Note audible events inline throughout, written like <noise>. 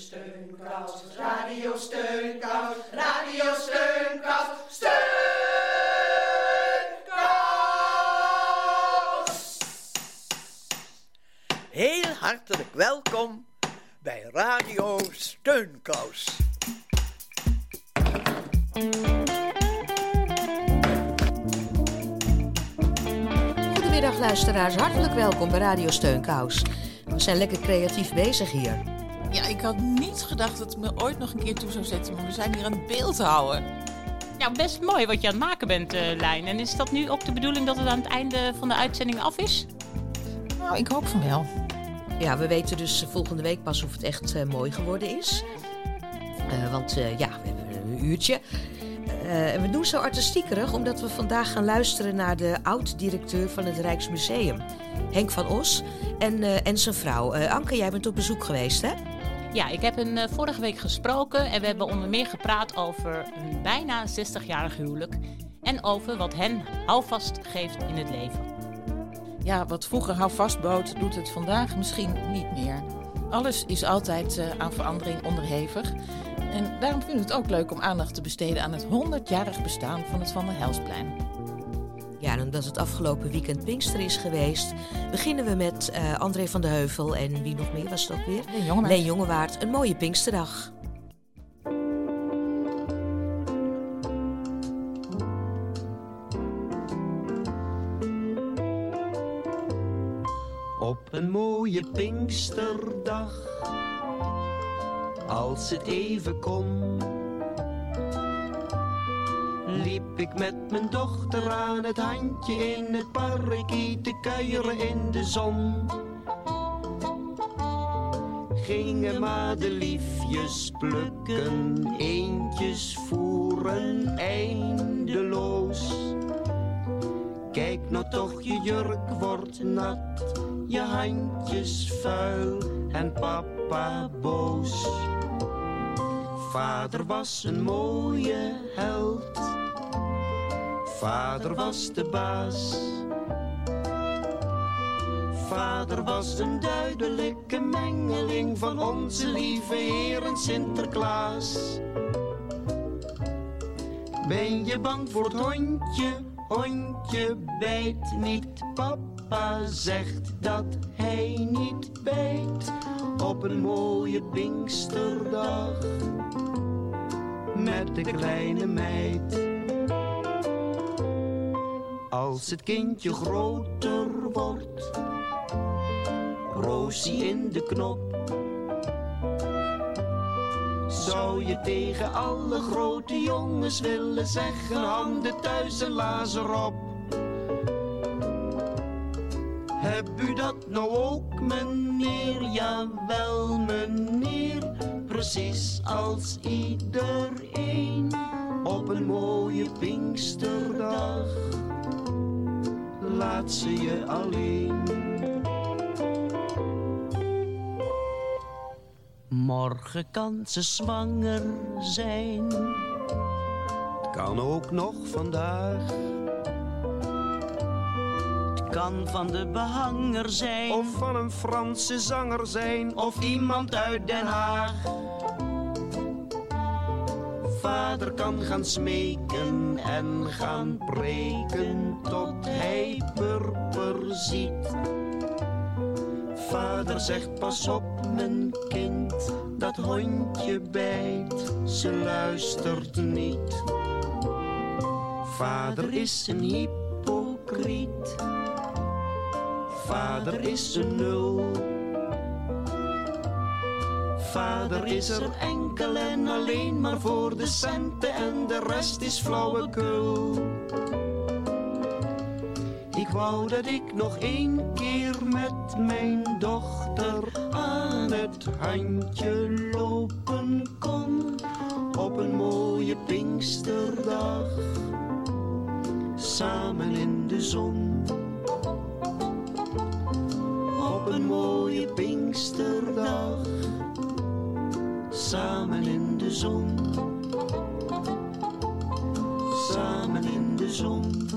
Steunkous, Radio Steunkous, Radio Steunkous, Steunkous! Heel hartelijk welkom bij Radio Steunkous. Goedemiddag luisteraars, hartelijk welkom bij Radio Steunkous. We zijn lekker creatief bezig hier. Ja, ik had niet gedacht dat het me ooit nog een keer toe zou zetten, maar we zijn hier aan het beeld houden. Ja, best mooi wat je aan het maken bent, uh, Lijn. En is dat nu ook de bedoeling dat het aan het einde van de uitzending af is? Nou, ik hoop van wel. Ja, we weten dus volgende week pas of het echt uh, mooi geworden is. Uh, want ja, we hebben een uurtje. we doen zo artistiekerig omdat we vandaag gaan luisteren naar de oud-directeur van het Rijksmuseum, Henk van Os, en, en zijn vrouw. Anke, jij bent op bezoek geweest, hè? Ja, ik heb hen uh, vorige week gesproken en we hebben onder meer gepraat over een bijna 60-jarig huwelijk en over wat hen houvast geeft in het leven. Ja, wat vroeger houvast bood, doet het vandaag misschien niet meer. Alles is altijd uh, aan verandering onderhevig. En daarom vind ik het ook leuk om aandacht te besteden aan het 100-jarig bestaan van het Van der Helsplein. Ja, en omdat het afgelopen weekend Pinkster is geweest, beginnen we met uh, André van de Heuvel en wie nog meer was het ook weer? Leen Jongewaard. Leen Jongewaard. Een mooie Pinksterdag. Op een mooie Pinksterdag, als het even kon liep ik met mijn dochter aan het handje in het parkie te kuieren in de zon. Gingen madeliefjes plukken, eentjes voeren eindeloos. Kijk nou toch, je jurk wordt nat, je handjes vuil en papa boos. Vader was een mooie held Vader was de baas. Vader was een duidelijke mengeling van onze lieve Heer en Sinterklaas. Ben je bang voor het hondje? Hondje bijt niet. Papa zegt dat hij niet bijt. Op een mooie Pinksterdag met de kleine meid. Als het kindje groter wordt, Roosie in de knop. Zou je tegen alle grote jongens willen zeggen, handen thuis en lazer op. Heb u dat nou ook, meneer? Jawel, meneer. Precies als iedereen op een mooie Pinksterdag laat ze je alleen. Morgen kan ze zwanger zijn. Het kan ook nog vandaag. Het kan van de behanger zijn. Of van een Franse zanger zijn. Of iemand uit Den Haag. Vader kan gaan smeken en gaan preken tot hij purper ziet. Vader zegt pas op mijn kind, dat hondje bijt, ze luistert niet. Vader is een hypocriet, vader is een nul. Vader is er enkel en alleen maar voor de centen en de rest is flauwekul. Ik wou dat ik nog één keer met mijn dochter aan het handje lopen kon. Op een mooie Pinksterdag, samen in de zon. Op een mooie Pinksterdag de zon. Samen in de zon.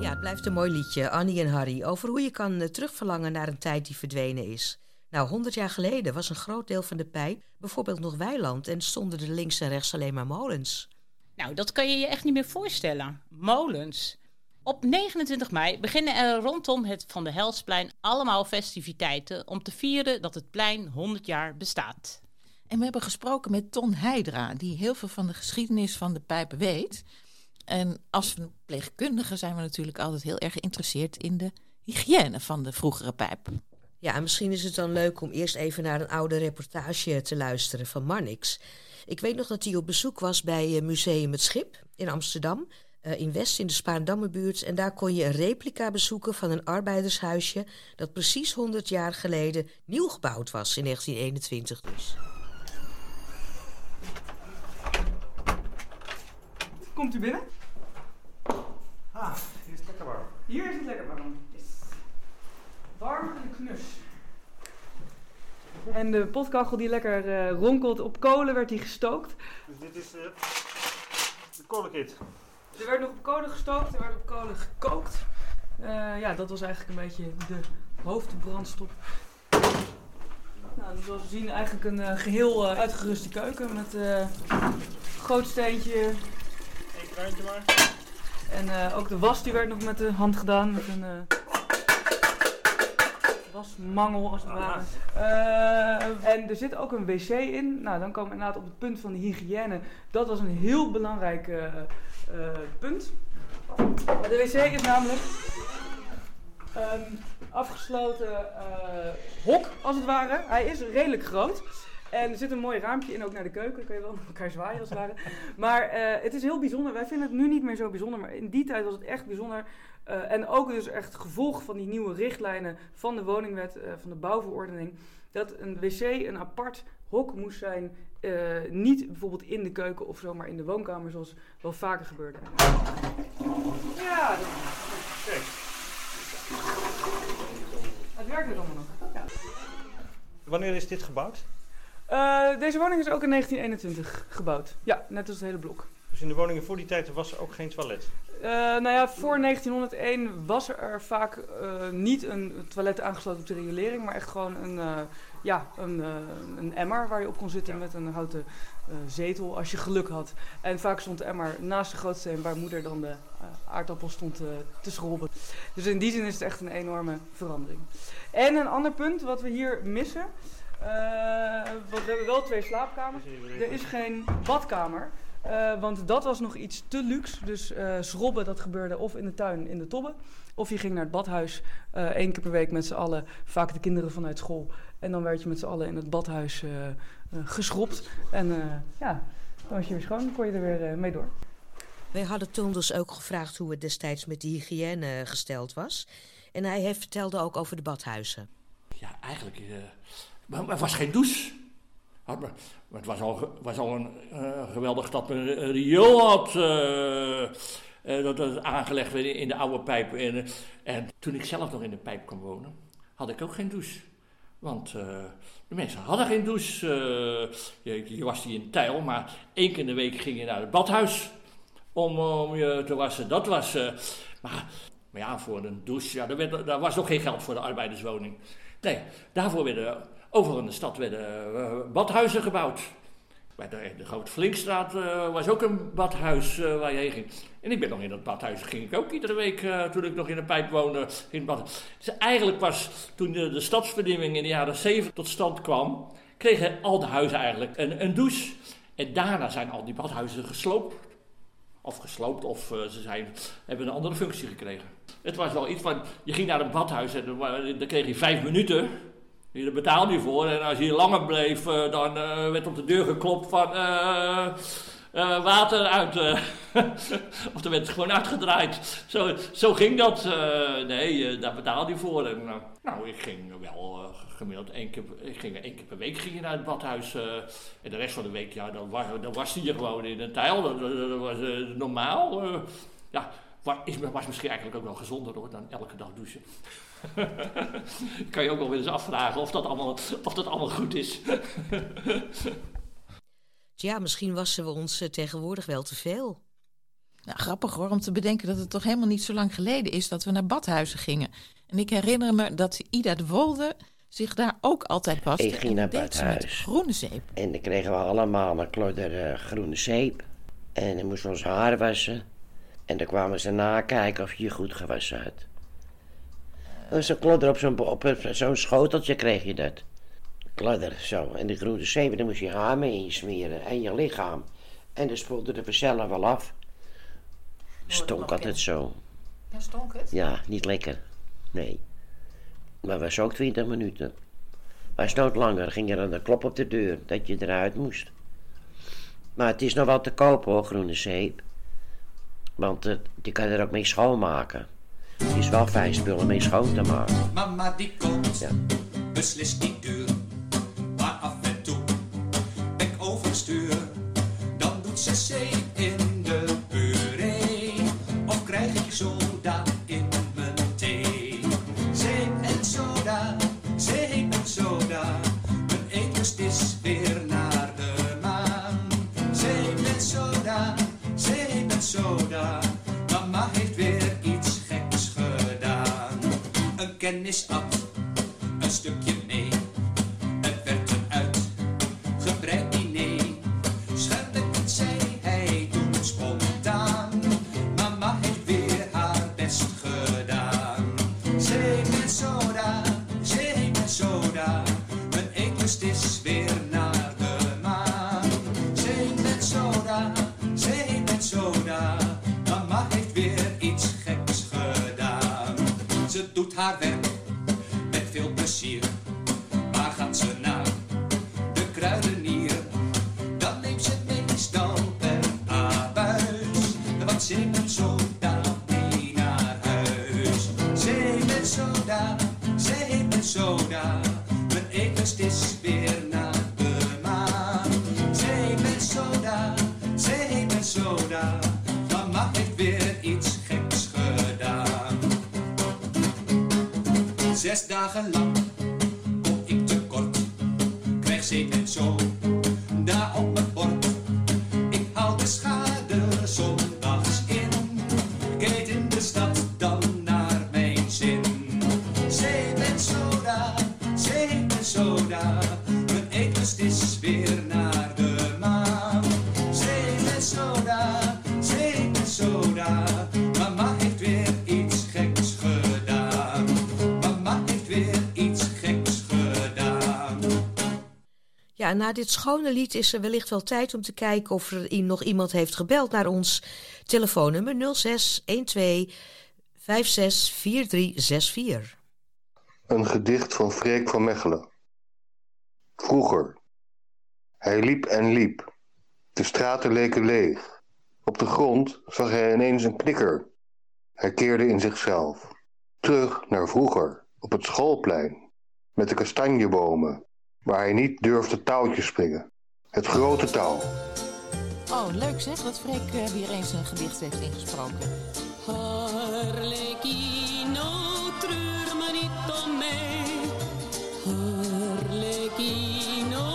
Ja, het blijft een mooi liedje, Annie en Harry, over hoe je kan uh, terugverlangen naar een tijd die verdwenen is. Nou, 100 jaar geleden was een groot deel van de pijp bijvoorbeeld nog weiland en stonden er links en rechts alleen maar molens. Nou, dat kan je je echt niet meer voorstellen. Molens. Op 29 mei beginnen er rondom het Van de Helsplein allemaal festiviteiten om te vieren dat het plein 100 jaar bestaat. En we hebben gesproken met Ton Heidra, die heel veel van de geschiedenis van de pijpen weet. En als verpleegkundige zijn we natuurlijk altijd heel erg geïnteresseerd in de hygiëne van de vroegere pijp. Ja, en misschien is het dan leuk om eerst even naar een oude reportage te luisteren van Marnix. Ik weet nog dat hij op bezoek was bij eh, Museum Het Schip in Amsterdam, eh, in West in de Spaardammerbuurt. En daar kon je een replica bezoeken van een arbeidershuisje dat precies 100 jaar geleden nieuw gebouwd was in 1921 dus. Komt u binnen? Ah, hier is het lekker warm. Hier is het lekker warm. Warm en knus. En de potkachel die lekker eh, ronkelt op kolen werd die gestookt. Dus dit is eh, de kolenkit. Er werd nog op kolen gestookt, er werd op kolen gekookt. Eh, ja, dat was eigenlijk een beetje de hoofdbrandstof. Nou, dus zoals we zien eigenlijk een eh, geheel eh, uitgeruste keuken met eh gootsteentje. Eén kraantje maar. En ook de was die werd nog met de hand gedaan. Met een wasmangel als het ware. Eh, en er zit ook een wc in. Nou, dan komen we inderdaad op het punt van de hygiëne. Dat was een heel belangrijk eh, eh, punt. De wc is namelijk een afgesloten eh, hok, als het ware. Hij is redelijk groot. En er zit een mooi raampje in, ook naar de keuken. Dan kun je wel met <laughs> elkaar zwaaien, als het ware. Maar eh, het is heel bijzonder. Wij vinden het nu niet meer zo bijzonder. Maar in die tijd was het echt bijzonder. Eh, en ook dus echt gevolg van die nieuwe richtlijnen van de woningwet, eh, van de bouwverordening. Dat een wc een apart hok moest zijn. eh, niet bijvoorbeeld in de keuken of zomaar in de woonkamer, zoals wel vaker gebeurde. Ja, dat... Kijk. het werkt nu allemaal nog. Ja. Wanneer is dit gebouwd? Deze woning is ook in 1921 gebouwd. Ja, net als het hele blok. Dus in de woningen voor die tijd was er ook geen toilet. Eh, nou ja, voor 1901 was er vaak eh, niet een toilet aangesloten op de riolering, maar echt gewoon een, eh, ja, een, een emmer waar je op kon zitten met een houten zetel als je geluk had. En vaak stond de emmer naast de grootsteen waar moeder dan de aardappel stond te schrobben. Dus in die zin is het echt een enorme verandering. En een ander punt wat we hier missen, want we hebben wel twee slaapkamers. Er is geen badkamer. Eh, want dat was nog iets te luxe. Dus eh schrobben, dat gebeurde of in de tuin in de tobbe. Of je ging naar het badhuis eh één keer per week met z'n allen. Vaak de kinderen vanuit school. En dan werd je met z'n allen in het badhuis eh, eh, geschrobt. En eh, ja, dan was je weer schoon. Dan kon je er weer mee door. Wij hadden toen dus ook gevraagd hoe het destijds met de hygiëne gesteld was. En hij heeft vertelde ook over de badhuizen. Ja, eigenlijk. eh, maar, het was geen douche. Het was al, was al een eh, geweldig dat men een riool had. eh, eh, dat het aangelegd werd in de oude pijp. En, en toen ik zelf nog in de pijp kwam wonen, had ik ook geen douche. Want de mensen hadden geen douche. je, je was die in tijl, maar één keer in de week ging je naar het badhuis om, om je te wassen. Dat was. maar, maar ja, voor een douche, ja, daar, werd, daar was nog geen geld voor de arbeiderswoning. Nee, daarvoor werden overal in de stad werden, eh, badhuizen gebouwd. Bij de, de Grote Flinkstraat eh, was ook een badhuis eh, waar je heen ging. En ik ben nog in dat badhuis, ging ik ook iedere week toen ik nog in een pijp woonde. In badhuis. Dus eigenlijk was toen de, de stadsvernieuwing in de jaren 70 tot stand kwam, kregen al de huizen eigenlijk een, een douche. En daarna zijn al die badhuizen gesloopt. Of gesloopt, of ze zijn, hebben een andere functie gekregen. Het was wel iets van, je ging naar een badhuis en dan kreeg je vijf minuten. Daar betaalde je voor. En als je langer bleef, eh, dan eh, werd op de deur geklopt van eh, water uit. <laughs> of er werd gewoon uitgedraaid. Zo, zo ging dat. nee, daar betaalde je voor. En, nou, ik ging wel gemiddeld één keer, ik ging één keer per week ging je naar het badhuis. en de rest van de week, ja, dan, dan was je gewoon in een tijl. Dat, dat- was normaal. ja, wa- is, was misschien eigenlijk ook wel gezonder hoor, dan elke dag douchen. <laughs> kan je ook wel eens afvragen of dat allemaal, of dat allemaal goed is. <laughs> Ja, misschien wassen we ons eh, tegenwoordig wel te veel. Nou, grappig hoor, om te bedenken dat het toch helemaal niet zo lang geleden is dat we naar badhuizen gingen. En ik herinner me dat Ida de Wolde zich daar ook altijd waste. Ik ging naar buitenhuis. groene zeep. En dan kregen we allemaal een klodder eh, groene zeep. En dan moesten we ons haar wassen. En dan kwamen ze nakijken of je je goed gewassen had. Een klodder op zo'n op zo'n schoteltje kreeg je dat. Klodder, zo. En die groene zeep, daar moest je haar mee insmeren. En je lichaam. En dan spoelde de vanzelf wel af. Stonk altijd zo. Ja, stonk het? Ja, niet lekker. Nee. Maar was ook 20 minuten. Was nooit langer. Ging er een klop op de deur dat je eruit moest. Maar het is nog wel te koop hoor, groene zeep. Want het, je kan er ook mee schoonmaken. Het is wel fijn spul om mee schoon te maken. Mama die komt, Ja. beslist niet duur. Kennis at een stukje mee. Het werd een uitgebreid diner. Scherpend zei hij toen spontaan. Mama heeft weer haar best gedaan. Zeep en soda, zeep en soda. Mijn eetlust is weer naar de maan. Zeep en soda, zeep en soda. Mama heeft weer iets geks gedaan. Ze doet haar werk dagen lang kom ik tekort. Krijg zeep en zo na dit schone lied is er wellicht wel tijd om te kijken of er nog iemand heeft gebeld naar ons telefoonnummer 06 12 56 4364. Een gedicht van Freek van Mechelen. Vroeger. Hij liep en liep. De straten leken leeg. Op de grond zag hij ineens een knikker. Hij keerde in zichzelf. Terug naar vroeger, op het schoolplein. Met de kastanjebomen, waar hij niet durfde touwtjes springen. Het grote touw. Oh, leuk zeg dat Freek eh, weer eens een gedicht heeft ingesproken. Harlekino, treur maar niet om mij. Harlekino,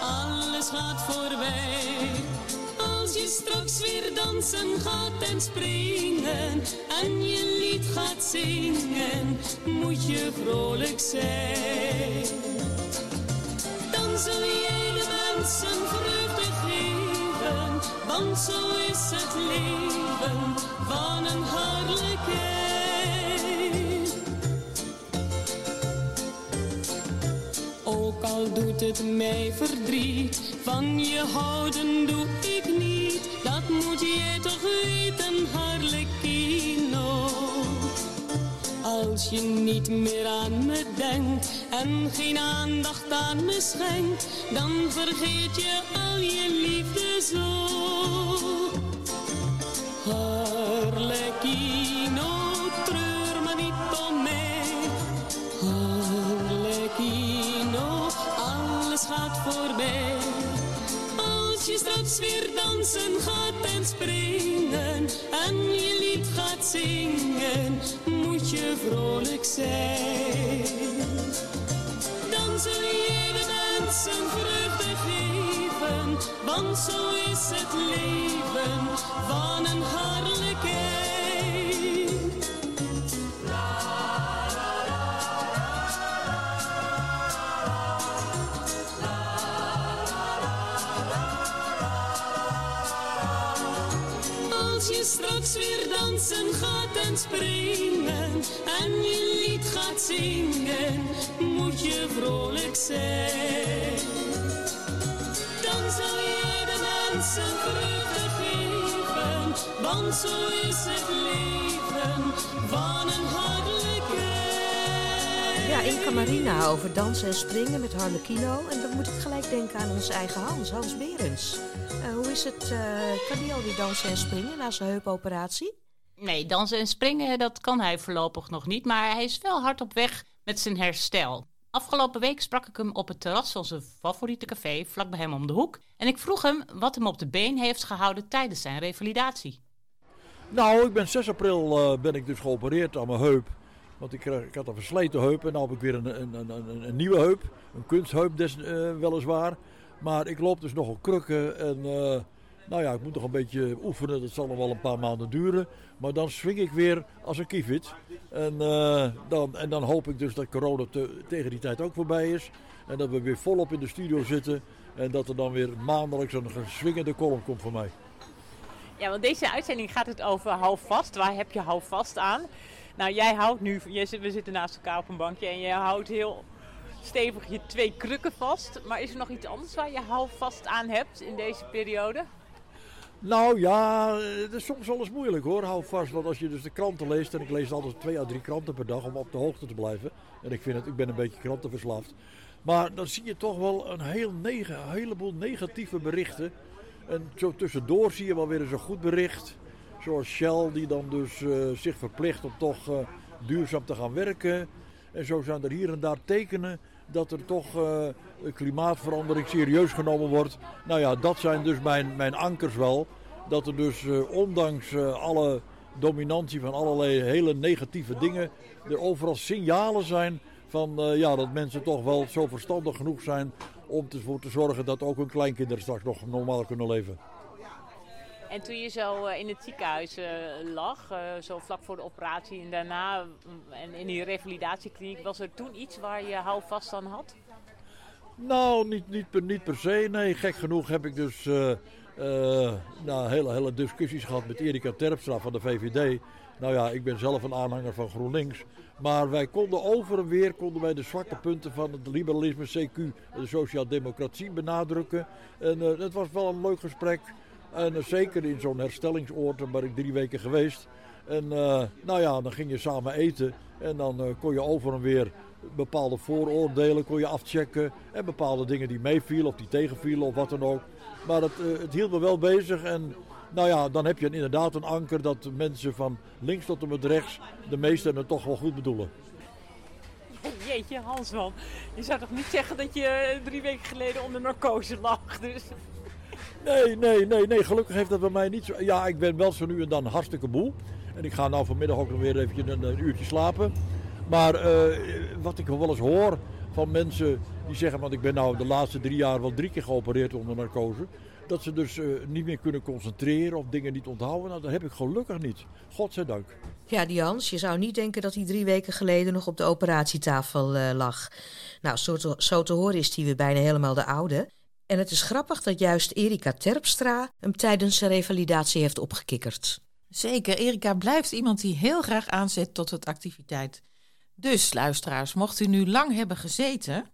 alles gaat voorbij. Als je straks weer dansen gaat en springen en je lied gaat zingen, moet je vrolijk zijn. Zul jij de mensen vreugde geven, want zo is het leven van een harlekijn. Ook al doet het mij verdriet, van je houden doe ik niet. Dat moet jij toch weten, harlekino. Als je niet meer aan me denkt en geen aandacht aan me schenkt, dan vergeet je al je liefde zo. Harlekino, treur maar niet om mij. Harlekino, alles gaat voorbij. Als je straks weer dansen gaat en springen en je lied gaat zingen, je vrolijk zijn. Dan zul je de mensen vreugde geven, want zo is het leven van een harlekijn. Dansen gaat en springen en je lied gaat zingen, moet je vrolijk zijn. Dan zal je de mensen vreugde geven, want zo is het leven van een hartelijke. Ja, Inka Marina over dansen en springen met Harlekino. En dan moet ik gelijk denken aan onze eigen Hans, Hans Berends. Eh, hoe is het, eh, kan die alweer dansen en springen na zijn heupoperatie? Nee, dansen en springen, dat kan hij voorlopig nog niet. Maar hij is wel hard op weg met zijn herstel. Afgelopen week sprak ik hem op het terras van zijn favoriete café, vlak bij hem om de hoek. En ik vroeg hem wat hem op de been heeft gehouden tijdens zijn revalidatie. Nou, ik ben 6 april eh, ben ik dus geopereerd aan mijn heup. Want ik, kreeg- ik had een versleten heup en nu heb ik weer een, een, een, een, nieuwe heup. Een kunstheup des, eh, weliswaar. Maar ik loop dus nog op krukken en eh, nou ja, ik moet nog een beetje oefenen. Dat zal nog wel een paar maanden duren. Maar dan swing ik weer als een kievit. En, eh, dan, en dan hoop ik dus dat corona te- tegen die tijd ook voorbij is. En dat we weer volop in de studio zitten. En dat er dan weer maandelijks een swingende column komt voor mij. Ja, want deze uitzending gaat het over hou vast. Waar heb je hou vast aan? Nou, jij houdt nu, we zitten naast elkaar op een bankje en jij houdt heel stevig je twee krukken vast. Maar is er nog iets anders waar je hou vast aan hebt in deze periode? Nou ja, het is soms wel eens moeilijk hoor. Hou vast, want als je dus de kranten leest, en ik lees altijd twee à drie kranten per dag om op de hoogte te blijven. En ik vind het, ik ben een beetje krantenverslaafd. Maar dan zie je toch wel een, heel nege, een heleboel negatieve berichten. En zo tussendoor zie je wel weer eens een goed bericht. Zoals Shell, die dan dus eh, zich verplicht om toch eh, duurzaam te gaan werken. En zo zijn er hier en daar tekenen dat er toch eh, klimaatverandering serieus genomen wordt. Nou ja, dat zijn dus mijn, mijn ankers wel. Dat er dus eh, ondanks eh, alle dominantie van allerlei hele negatieve dingen... er overal signalen zijn van eh, ja, dat mensen toch wel zo verstandig genoeg zijn... om ervoor te zorgen dat ook hun kleinkinderen straks nog normaal kunnen leven. En toen je zo in het ziekenhuis lag, zo vlak voor de operatie en daarna mm, en in die revalidatiekliniek, was er toen iets waar je hou vast aan had? Nou, niet, niet, per, niet per se. Nee, gek genoeg heb ik dus eh, nou, hele, hele discussies gehad met Erika Terpstra van de VVD. Nou ja, ik ben zelf een aanhanger van GroenLinks. Maar wij konden over en weer konden wij de zwakke punten van het liberalisme, CQ, de sociaal-democratie benadrukken. En eh, het was wel een leuk gesprek. En zeker in zo'n herstellingsoord, ben ik drie weken geweest. En nou ja, dan ging je samen eten. En dan kon je over en weer bepaalde vooroordelen kon je afchecken. En bepaalde dingen die meevielen of die tegenvielen of wat dan ook. Maar het, eh, het hield me wel bezig. En nou ja, dan heb je inderdaad een anker dat mensen van links tot en met rechts de meesten het toch wel goed bedoelen. <laughs> Jeetje, Hansman. Je zou toch niet zeggen dat je eh, drie weken geleden onder narcose lag? Dus... <laughs> Nee, nee, nee, nee. Gelukkig heeft dat bij mij niet zo. Ja, ik ben wel zo nu en dan hartstikke moe. En ik ga nou vanmiddag ook nog weer eventjes een, een uurtje slapen. Maar eh, wat ik wel eens hoor van mensen die zeggen, want ik ben nou de laatste drie jaar wel drie keer geopereerd onder narcose. Dat ze dus eh, niet meer kunnen concentreren of dingen niet onthouden. Nou, dat heb ik gelukkig niet. Godzijdank. Ja, die Hans, je zou niet denken dat hij drie weken geleden nog op de operatietafel eh, lag. Nou, zo te, zo te horen is hij weer bijna helemaal de oude. En het is grappig dat juist Erika Terpstra hem tijdens zijn revalidatie heeft opgekikkerd. Zeker, Erika blijft iemand die heel graag aanzet tot het activiteit. Dus, luisteraars, mocht u nu lang hebben gezeten,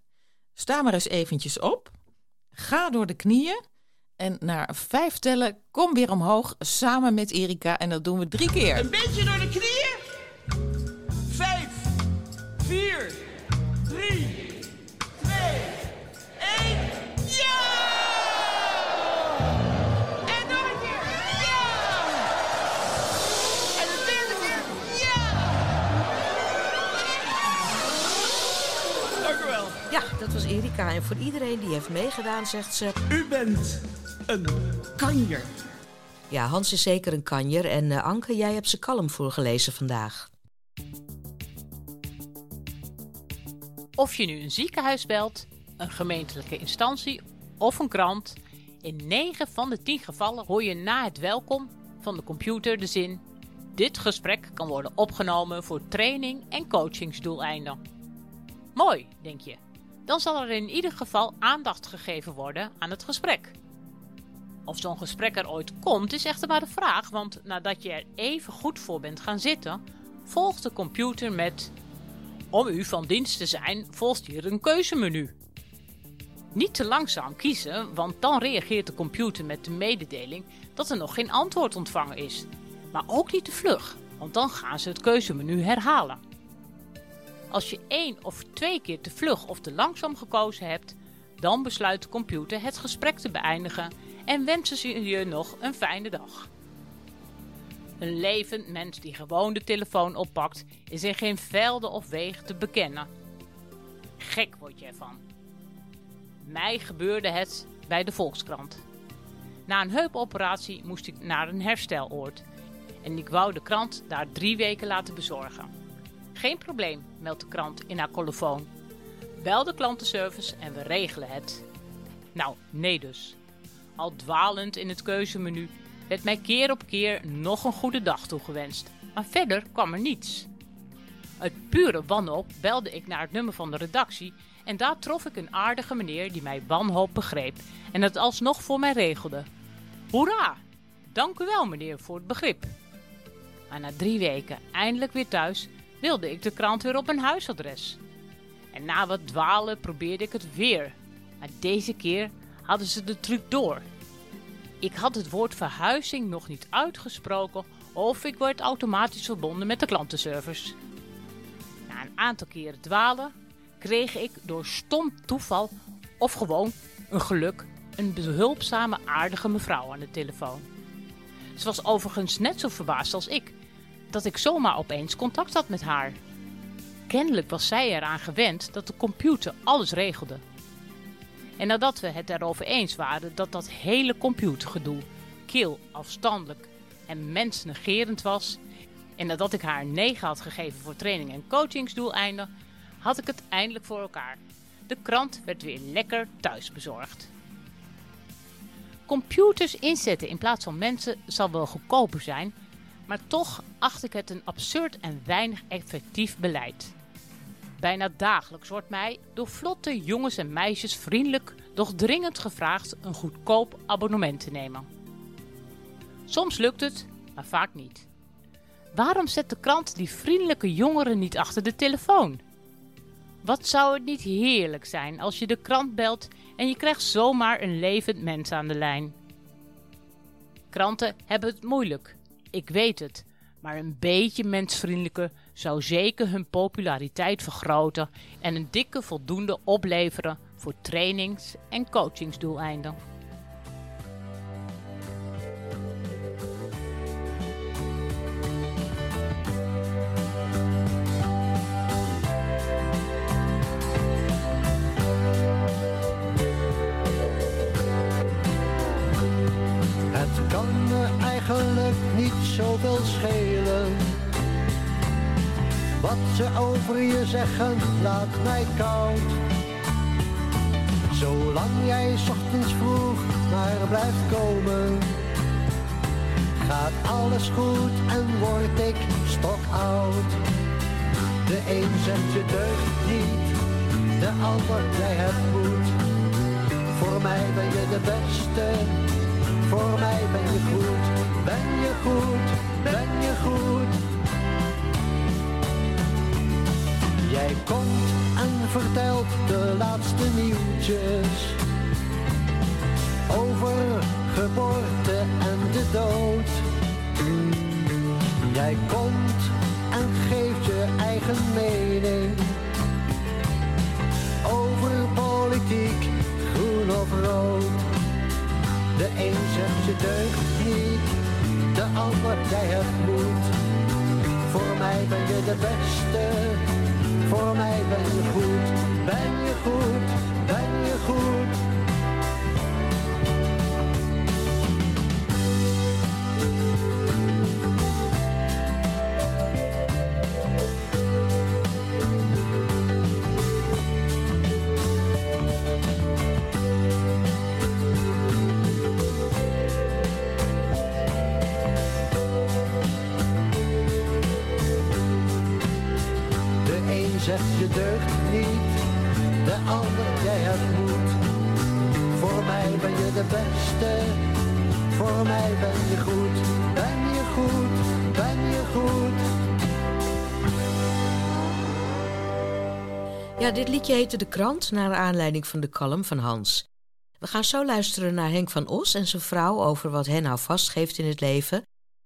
sta maar eens eventjes op. Ga door de knieën en na vijf tellen kom weer omhoog samen met Erika. En dat doen we drie keer. Een beetje door de knieën. En voor iedereen die heeft meegedaan, zegt ze... U bent een kanjer. Ja, Hans is zeker een kanjer. En eh, Anke, jij hebt zijn kalm voorgelezen vandaag. Of je nu een ziekenhuis belt, een gemeentelijke instantie of een krant. In 9 van de 10 gevallen hoor je na het welkom van de computer de zin: Dit gesprek kan worden opgenomen voor training en coachingsdoeleinden. Mooi, denk je. Dan zal er in ieder geval aandacht gegeven worden aan het gesprek. Of zo'n gesprek er ooit komt, is echter maar de vraag, want nadat je er even goed voor bent gaan zitten, volgt de computer met: Om u van dienst te zijn, volgt hier een keuzemenu. Niet te langzaam kiezen, want dan reageert de computer met de mededeling dat er nog geen antwoord ontvangen is. Maar ook niet te vlug, want dan gaan ze het keuzemenu herhalen. Als je één of twee keer te vlug of te langzaam gekozen hebt, dan besluit de computer het gesprek te beëindigen en wensen ze je nog een fijne dag. Een levend mens die gewoon de telefoon oppakt, is in geen velden of wegen te bekennen. Gek word je ervan. Mij gebeurde het bij de Volkskrant. Na een heupoperatie moest ik naar een hersteloord. En ik wou de krant daar drie weken laten bezorgen. Geen probleem, meldt de krant in haar colofoon. Bel de klantenservice en we regelen het. Nou, nee dus. Al dwalend in het keuzemenu werd mij keer op keer nog een goede dag toegewenst. Maar verder kwam er niets. Uit pure wanhoop belde ik naar het nummer van de redactie en daar trof ik een aardige meneer die mij wanhoop begreep en het alsnog voor mij regelde. Hoera! Dank u wel meneer voor het begrip. Maar na drie weken eindelijk weer thuis wilde ik de krant weer op mijn huisadres. En na wat dwalen probeerde ik het weer. Maar deze keer hadden ze de truc door. Ik had het woord verhuizing nog niet uitgesproken of ik werd automatisch verbonden met de klantenservice. Na een aantal keren dwalen kreeg ik door stom toeval of gewoon een geluk een behulpzame aardige mevrouw aan de telefoon. Ze was overigens net zo verbaasd als ik dat ik zomaar opeens contact had met haar. Kennelijk was zij eraan gewend dat de computer alles regelde. En nadat we het erover eens waren dat dat hele computergedoe kil, afstandelijk en mensnegerend was, en nadat ik haar een 9 had gegeven voor training en coachingsdoeleinden, had ik het eindelijk voor elkaar. De krant werd weer lekker thuis bezorgd. Computers inzetten in plaats van mensen zal wel goedkoper zijn, maar toch acht ik het een absurd en weinig effectief beleid. Bijna dagelijks wordt mij door vlotte jongens en meisjes vriendelijk, doch dringend gevraagd een goedkoop abonnement te nemen. Soms lukt het, maar vaak niet. Waarom zet de krant die vriendelijke jongeren niet achter de telefoon? Wat zou het niet heerlijk zijn als je de krant belt en je krijgt zomaar een levend mens aan de lijn? Kranten hebben het moeilijk, ik weet het, maar een beetje mensvriendelijker zou zeker hun populariteit vergroten en een dikke voldoende opleveren voor trainings- en coachingsdoeleinden. Gaat alles goed en word ik stokoud. De een zegt je deugt niet, de ander jij hebt moed. Voor mij ben je de beste, voor mij ben je goed. Ben je goed, ben je goed. Jij komt en vertelt de laatste nieuwtjes over geboorte en de dood. Jij komt en geeft je eigen mening over politiek, groen of rood. De een zegt je deugt niet, de ander jij hebt moed. Voor mij ben je de beste, voor mij ben je goed. Ben je goed, ben je goed. Ja, dit liedje heette De Krant, naar aanleiding van de column van Hans. We gaan zo luisteren naar Henk van Os en zijn vrouw over wat hen nou vastgeeft in het leven.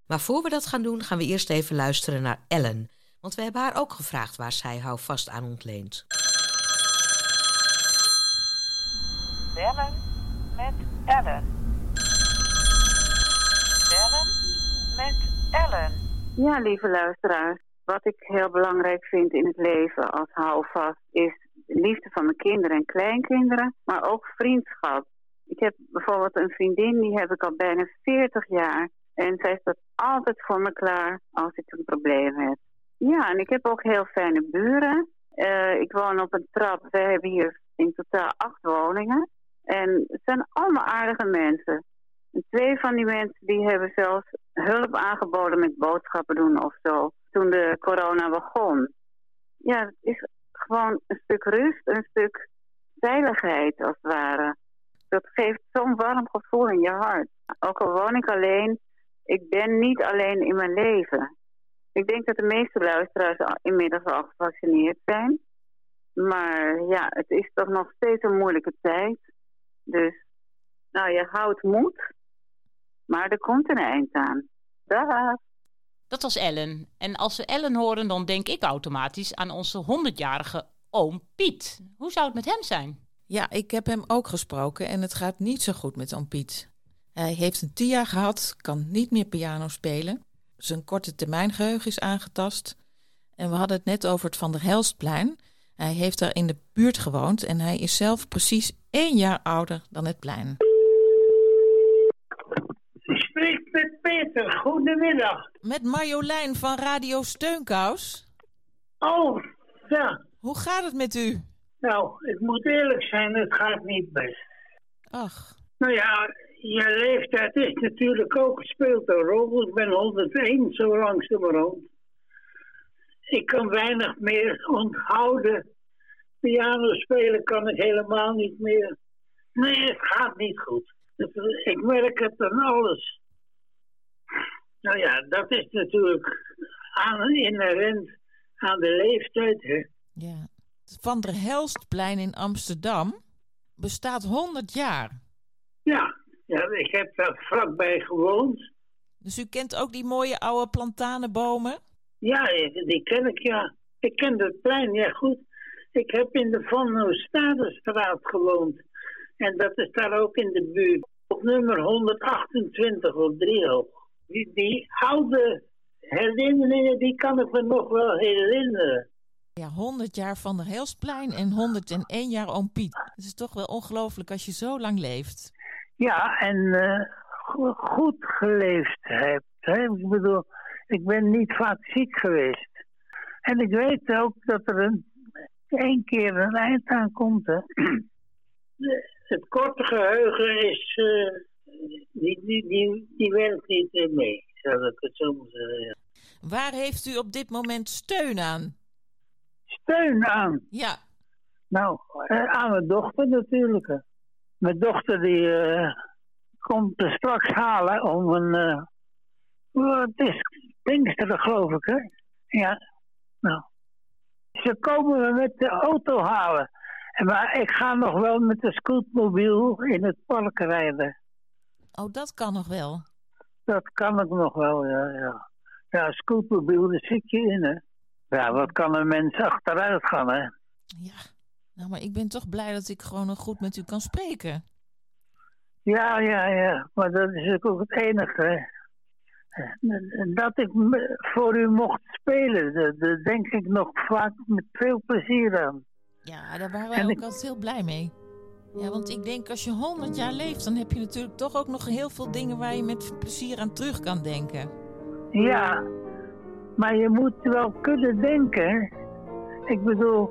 Maar voor we dat gaan doen, gaan we eerst even luisteren naar Ellen. Want we hebben haar ook gevraagd waar zij houvast aan ontleent. Bellen met Ellen. Bellen met Ellen. Ja, lieve luisteraars. Wat ik heel belangrijk vind in het leven als houvast is de liefde van mijn kinderen en kleinkinderen, maar ook vriendschap. Ik heb bijvoorbeeld een vriendin, die heb ik al bijna 40 jaar. En zij staat altijd voor me klaar als ik een probleem heb. Ja, en ik heb ook heel fijne buren. Eh, ik woon op een trap. We hebben hier in totaal acht woningen. En het zijn allemaal aardige mensen. En twee van die mensen die hebben zelfs hulp aangeboden met boodschappen doen of zo. Toen de corona begon. Ja, het is gewoon een stuk rust, een stuk veiligheid als het ware. Dat geeft zo'n warm gevoel in je hart. Ook al woon ik alleen, ik ben niet alleen in mijn leven. Ik denk dat de meeste luisteraars inmiddels al gevaccineerd zijn. Maar ja, het is toch nog steeds een moeilijke tijd. Dus, nou, je houdt moed. Maar er komt een eind aan. Dag. Dat was Ellen. En als we Ellen horen, dan denk ik automatisch aan onze 100-jarige oom Piet. Hoe zou het met hem zijn? Ja, ik heb hem ook gesproken en het gaat niet zo goed met oom Piet. Hij heeft een TIA gehad, kan niet meer piano spelen. Zijn korte termijn geheugen is aangetast. En we hadden het net over het Van der Helstplein. Hij heeft daar in de buurt gewoond en hij is zelf precies één jaar ouder dan het plein. Spreekt met Peter, goedemiddag. Met Marjolein van Radio Steunkous. Oh, ja. Hoe gaat het met u? Nou, ik moet eerlijk zijn, het gaat niet best. Ach. Nou ja, je leeftijd is natuurlijk ook, speelt een rol. Ik ben 101, zo langzamerhand. Ik kan weinig meer onthouden. Piano spelen kan ik helemaal niet meer. Nee, het gaat niet goed. Ik merk het aan alles. Nou ja, dat is natuurlijk aan, inherent aan de leeftijd. Hè. Ja. Van der Helstplein in Amsterdam bestaat 100 jaar. Ja, ja, ik heb daar vlakbij gewoond. Dus u kent ook die mooie oude plantanenbomen? Ja, die ken ik, ja. Ik ken het plein, ja goed. Ik heb in de Van Oostadestraat gewoond. En dat is daar ook in de buurt. Op nummer 128 op Driehoog. Die, die oude herinneringen, die kan ik me nog wel herinneren. Ja, 100 jaar Van der Helstplein en 101 jaar Oom Piet. Het is toch wel ongelooflijk als je zo lang leeft. Ja, en eh, go- goed geleefd hebt. Hè? Ik bedoel, ik ben niet vaak ziek geweest. En ik weet ook dat er een, één keer een eind aan komt. Hè? <clears throat> Het korte geheugen is, eh, die, die, die, die werkt niet mee, zou ik het zo maar zeggen. ja. Waar heeft u op dit moment steun aan? Steun aan? Ja. Nou, eh, aan mijn dochter natuurlijk. hè. Mijn dochter die eh, komt er straks halen om een... eh, oh, het is Pinksteren geloof ik, hè? Ja, nou. Ze komen me met de auto halen. En Maar ik ga nog wel met de scootmobiel in het park rijden. Oh, dat kan nog wel. Dat kan ik nog wel, ja. Ja, ja scootmobiel, daar zit je in, hè. Ja, wat kan een mens achteruit gaan, hè? Nou, maar ik ben toch blij dat ik gewoon nog goed met u kan spreken. Ja, ja, ja. Maar dat is ook het enige. hè. Dat ik voor u mocht spelen, dat denk ik nog vaak met veel plezier aan. Ja, daar waren wij ook altijd heel blij mee. Ja, want ik denk als je 100 jaar leeft, dan heb je natuurlijk toch ook nog heel veel dingen waar je met plezier aan terug kan denken. Ja, maar je moet wel kunnen denken. Ik bedoel,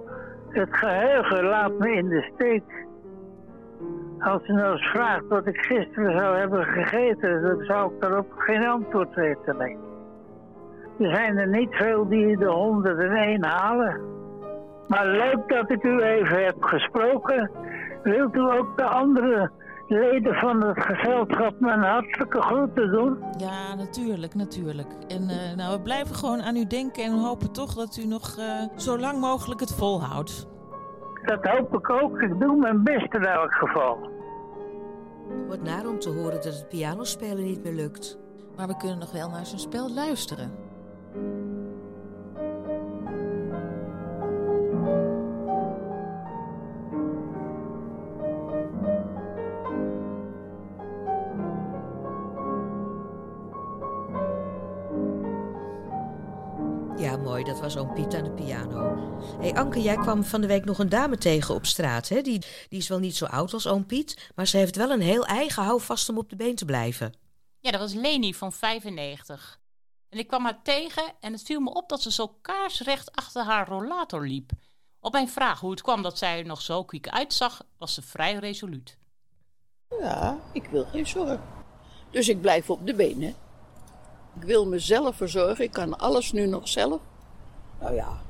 het geheugen laat me in de steek. Als je nou eens vraagt wat ik gisteren zou hebben gegeten, dan zou ik daarop geen antwoord weten. Er zijn er niet veel die de 101 halen. Maar leuk dat ik u even heb gesproken. Wilt u ook de andere leden van het gezelschap mijn hartelijke groeten doen? Ja, natuurlijk, natuurlijk. En eh, nou, we blijven gewoon aan u denken en hopen toch dat u nog eh, zo lang mogelijk het volhoudt. Dat hoop ik ook. Ik doe mijn best in elk geval. Wordt naar om te horen dat het pianospelen niet meer lukt. Maar we kunnen nog wel naar zijn spel luisteren. Ja, mooi. Dat was oom Piet aan de piano. Hé hey Anke, jij kwam van de week nog een dame tegen op straat. Hè? Die, die is wel niet zo oud als oom Piet, maar ze heeft wel een heel eigen houvast om op de been te blijven. Ja, dat was Leni van 95. En ik kwam haar tegen en het viel me op dat ze zo kaarsrecht achter haar rollator liep. Op mijn vraag hoe het kwam dat zij er nog zo kwiek uitzag, was ze vrij resoluut. Ja, ik wil geen zorg. Dus ik blijf op de benen. Ik wil mezelf verzorgen. Ik kan alles nu nog zelf. Nou ja.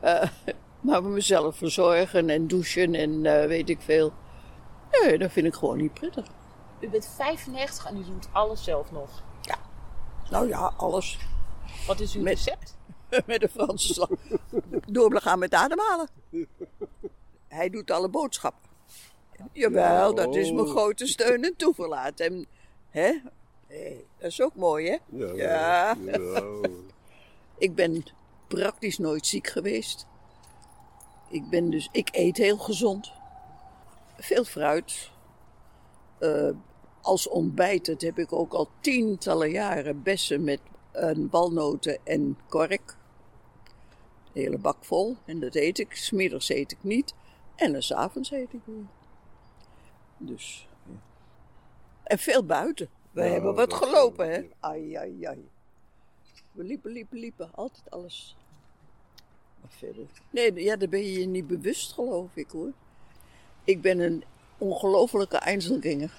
Eh, <laughs> maar mezelf verzorgen en douchen en eh, weet ik veel. Nee, dat vind ik gewoon niet prettig. U bent 95 en u doet alles zelf nog. Nou ja, alles. Wat is uw Met- recept? <laughs> met de Franse slag. Doorgaan met ademhalen. Hij doet alle boodschappen. Jawel, dat is mijn Oh. grote steun en toeverlaat. En, hè? Hé, dat is ook mooi, hè? Ja, ja. Ik ben praktisch nooit ziek geweest. Ik ben dus, ik eet heel gezond. Veel fruit. Eh, als ontbijt, dat heb ik ook al tientallen jaren, bessen met een walnoten en kork. Een hele bak vol. En dat eet ik. Smiddags eet ik niet. En dan 's avonds eet ik weer. Dus. ja. En veel buiten. We Nou, hebben wat dat gelopen, hè? Ai, ai, ai. We liepen, liepen, liepen. Altijd alles. Maar verder. Nee, ja, daar ben je je niet bewust, geloof ik hoor. Ik ben een ongelofelijke Einzelganger.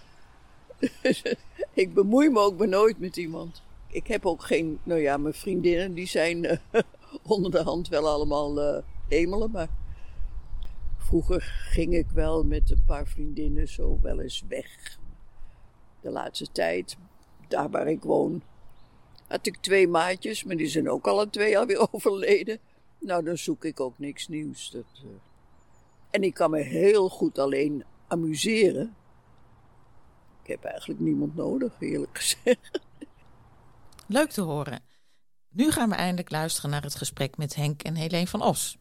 <laughs> ik bemoei me ook maar nooit met iemand. Ik heb ook geen, nou ja, mijn vriendinnen die zijn eh, <laughs> onder de hand wel allemaal eh, hemelen, maar vroeger ging ik wel met een paar vriendinnen zo wel eens weg. De laatste tijd, daar waar ik woon, had ik twee maatjes, maar die zijn ook alle twee alweer <laughs> overleden. Nou, dan zoek ik ook niks nieuws. Dat, eh. En ik kan me heel goed alleen amuseren. Ik heb eigenlijk niemand nodig, eerlijk gezegd. Leuk te horen. Nu gaan we eindelijk luisteren naar het gesprek met Henk en Helene van Os.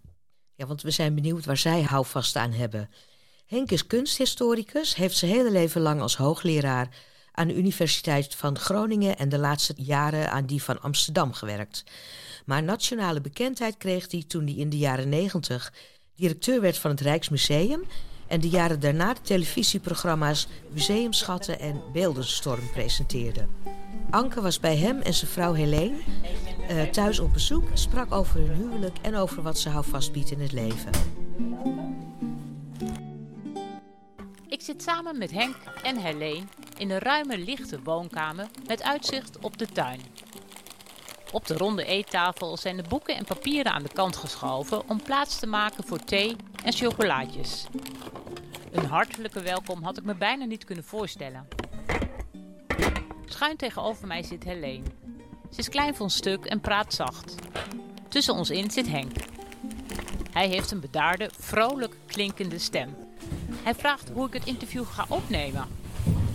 Ja, want we zijn benieuwd waar zij houvast aan hebben. Henk is kunsthistoricus, heeft zijn hele leven lang als hoogleraar aan de Universiteit van Groningen en de laatste jaren aan die van Amsterdam gewerkt. Maar nationale bekendheid kreeg hij toen hij in de jaren negentig directeur werd van het Rijksmuseum en de jaren daarna de televisieprogramma's Museumschatten en Beeldenstorm presenteerde. Anke was bij hem en zijn vrouw Helene eh, thuis op bezoek, sprak over hun huwelijk en over wat ze houvast biedt in het leven. Ik zit samen met Henk en Helene in een ruime, lichte woonkamer met uitzicht op de tuin. Op de ronde eettafel zijn de boeken en papieren aan de kant geschoven om plaats te maken voor thee en chocolaatjes. Een hartelijke welkom had ik me bijna niet kunnen voorstellen. Schuin tegenover mij zit Helene. Ze is klein van stuk en praat zacht. Tussen ons in zit Henk. Hij heeft een bedaarde, vrolijk klinkende stem. Hij vraagt hoe ik het interview ga opnemen.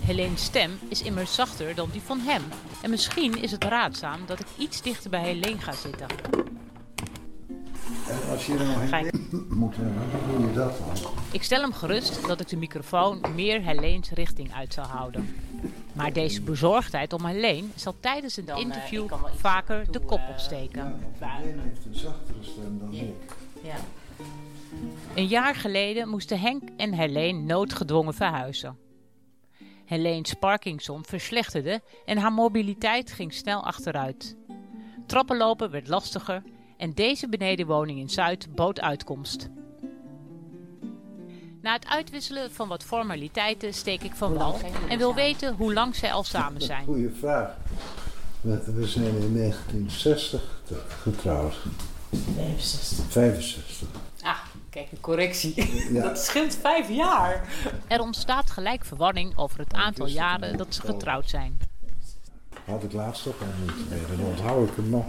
Helene's stem is immers zachter dan die van hem. En misschien is het raadzaam dat ik iets dichter bij Helene ga zitten. En als je er Ga heen moet hebben, hoe doe je dat dan? Ik stel hem gerust dat ik de microfoon meer Helene's richting uit zal houden. Maar deze bezorgdheid om Helene zal tijdens het interview vaker de kop opsteken. Helene heeft een zachtere stem dan ik. Ja. Een jaar geleden moesten Henk en Helene noodgedwongen verhuizen. Helene's Parkinson verslechterde en haar mobiliteit ging snel achteruit. Trappenlopen werd lastiger en deze benedenwoning in Zuid bood uitkomst. Na het uitwisselen van wat formaliteiten steek ik van wal en wil weten hoe lang zij al samen zijn. Goeie vraag. We zijn in 1960 te- getrouwd. 65. 65. Kijk, een correctie. <laughs> Ja. Dat scheelt vijf jaar. Er ontstaat gelijk verwarring over het aantal jaren dat ze getrouwd zijn. Had ik laatst ook al niet meer, dan onthoud ik hem nog.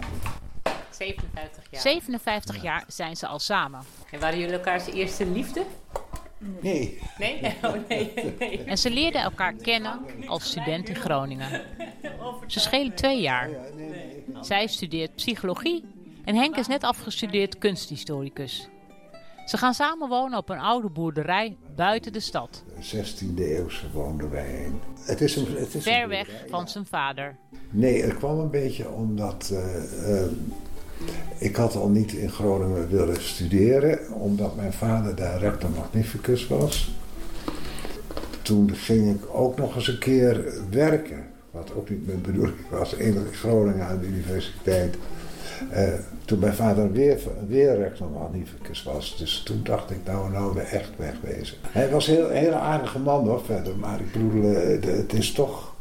57 jaar. 57 jaar zijn ze al samen. En waren jullie elkaars eerste liefde? Nee. Nee? <laughs> Oh, nee. nee. En ze leerden elkaar kennen als student in Groningen. Ze schelen twee jaar. Zij studeert psychologie en Henk is net afgestudeerd kunsthistoricus. Ze gaan samen wonen op een oude boerderij buiten de stad. 16e eeuwse woonden wij heen. Het is een, het is een Ver weg van zijn vader. Nee, het kwam een beetje omdat eh, eh, ik had al niet in Groningen willen studeren, omdat mijn vader daar rector magnificus was. Toen ging ik ook nog eens een keer werken, wat ook niet mijn bedoeling was, in Groningen aan de universiteit. Eh, toen mijn vader weer, weer magnificus was. Dus toen dacht ik, nou, nou we echt wegwezen. Hij was een heel, hele aardige man hoor, verder. Maar ik bedoel, eh, het is toch...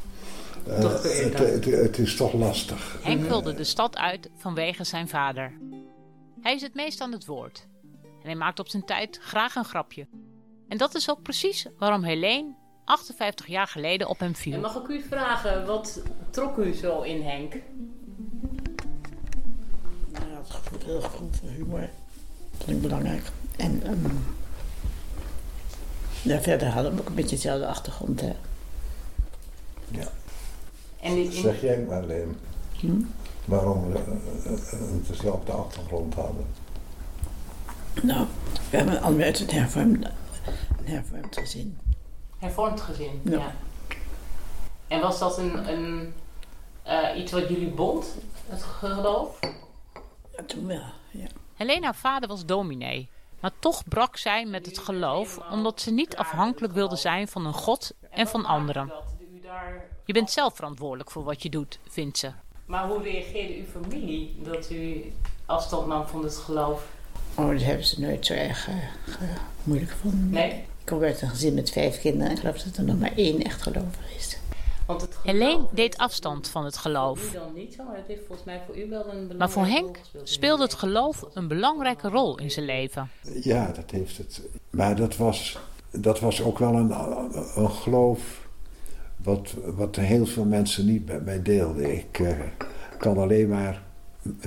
eh, Toch het, het, het is toch lastig. Henk wilde de stad uit vanwege zijn vader. Hij is het meest aan het woord. En hij maakt op zijn tijd graag een grapje. En dat is ook precies waarom Helene 58 jaar geleden op hem En viel. mag ik u vragen, wat trok u zo in Henk? Heel gevoel voor humor vond ik belangrijk. En ja, verder hadden we ook een beetje dezelfde achtergrond. Hè. Ja. En die, Zeg jij maar, Leen, Hm? waarom we eh, eh, een dezelfde achtergrond hadden? Nou, we hebben allebei uit een hervormd, een hervormd gezin. hervormd gezin, ja. Ja. En was dat een, een, eh, iets wat jullie bond, het geloof? Ja, toen wel, ja. Helene, haar vader was dominee. Maar toch brak zij met het geloof omdat ze niet afhankelijk wilde zijn van een god en van anderen. Je bent zelf verantwoordelijk voor wat je doet, vindt ze. Maar hoe reageerde uw familie dat u afstand nam van het geloof? Oh, dat hebben ze nooit zo erg eh, moeilijk gevonden. Nee? Ik kom uit een gezin met vijf kinderen en ik geloof dat er nog maar één echt gelovig is. Want het Helene deed afstand van het geloof. dan niet zo, het heeft volgens mij voor u wel een belangrijke Maar voor Henk speelde het geloof een belangrijke rol in zijn leven. Ja, dat heeft het. Maar dat was, dat was ook wel een, een geloof wat, wat heel veel mensen niet met mij deelden. Ik eh, kan alleen maar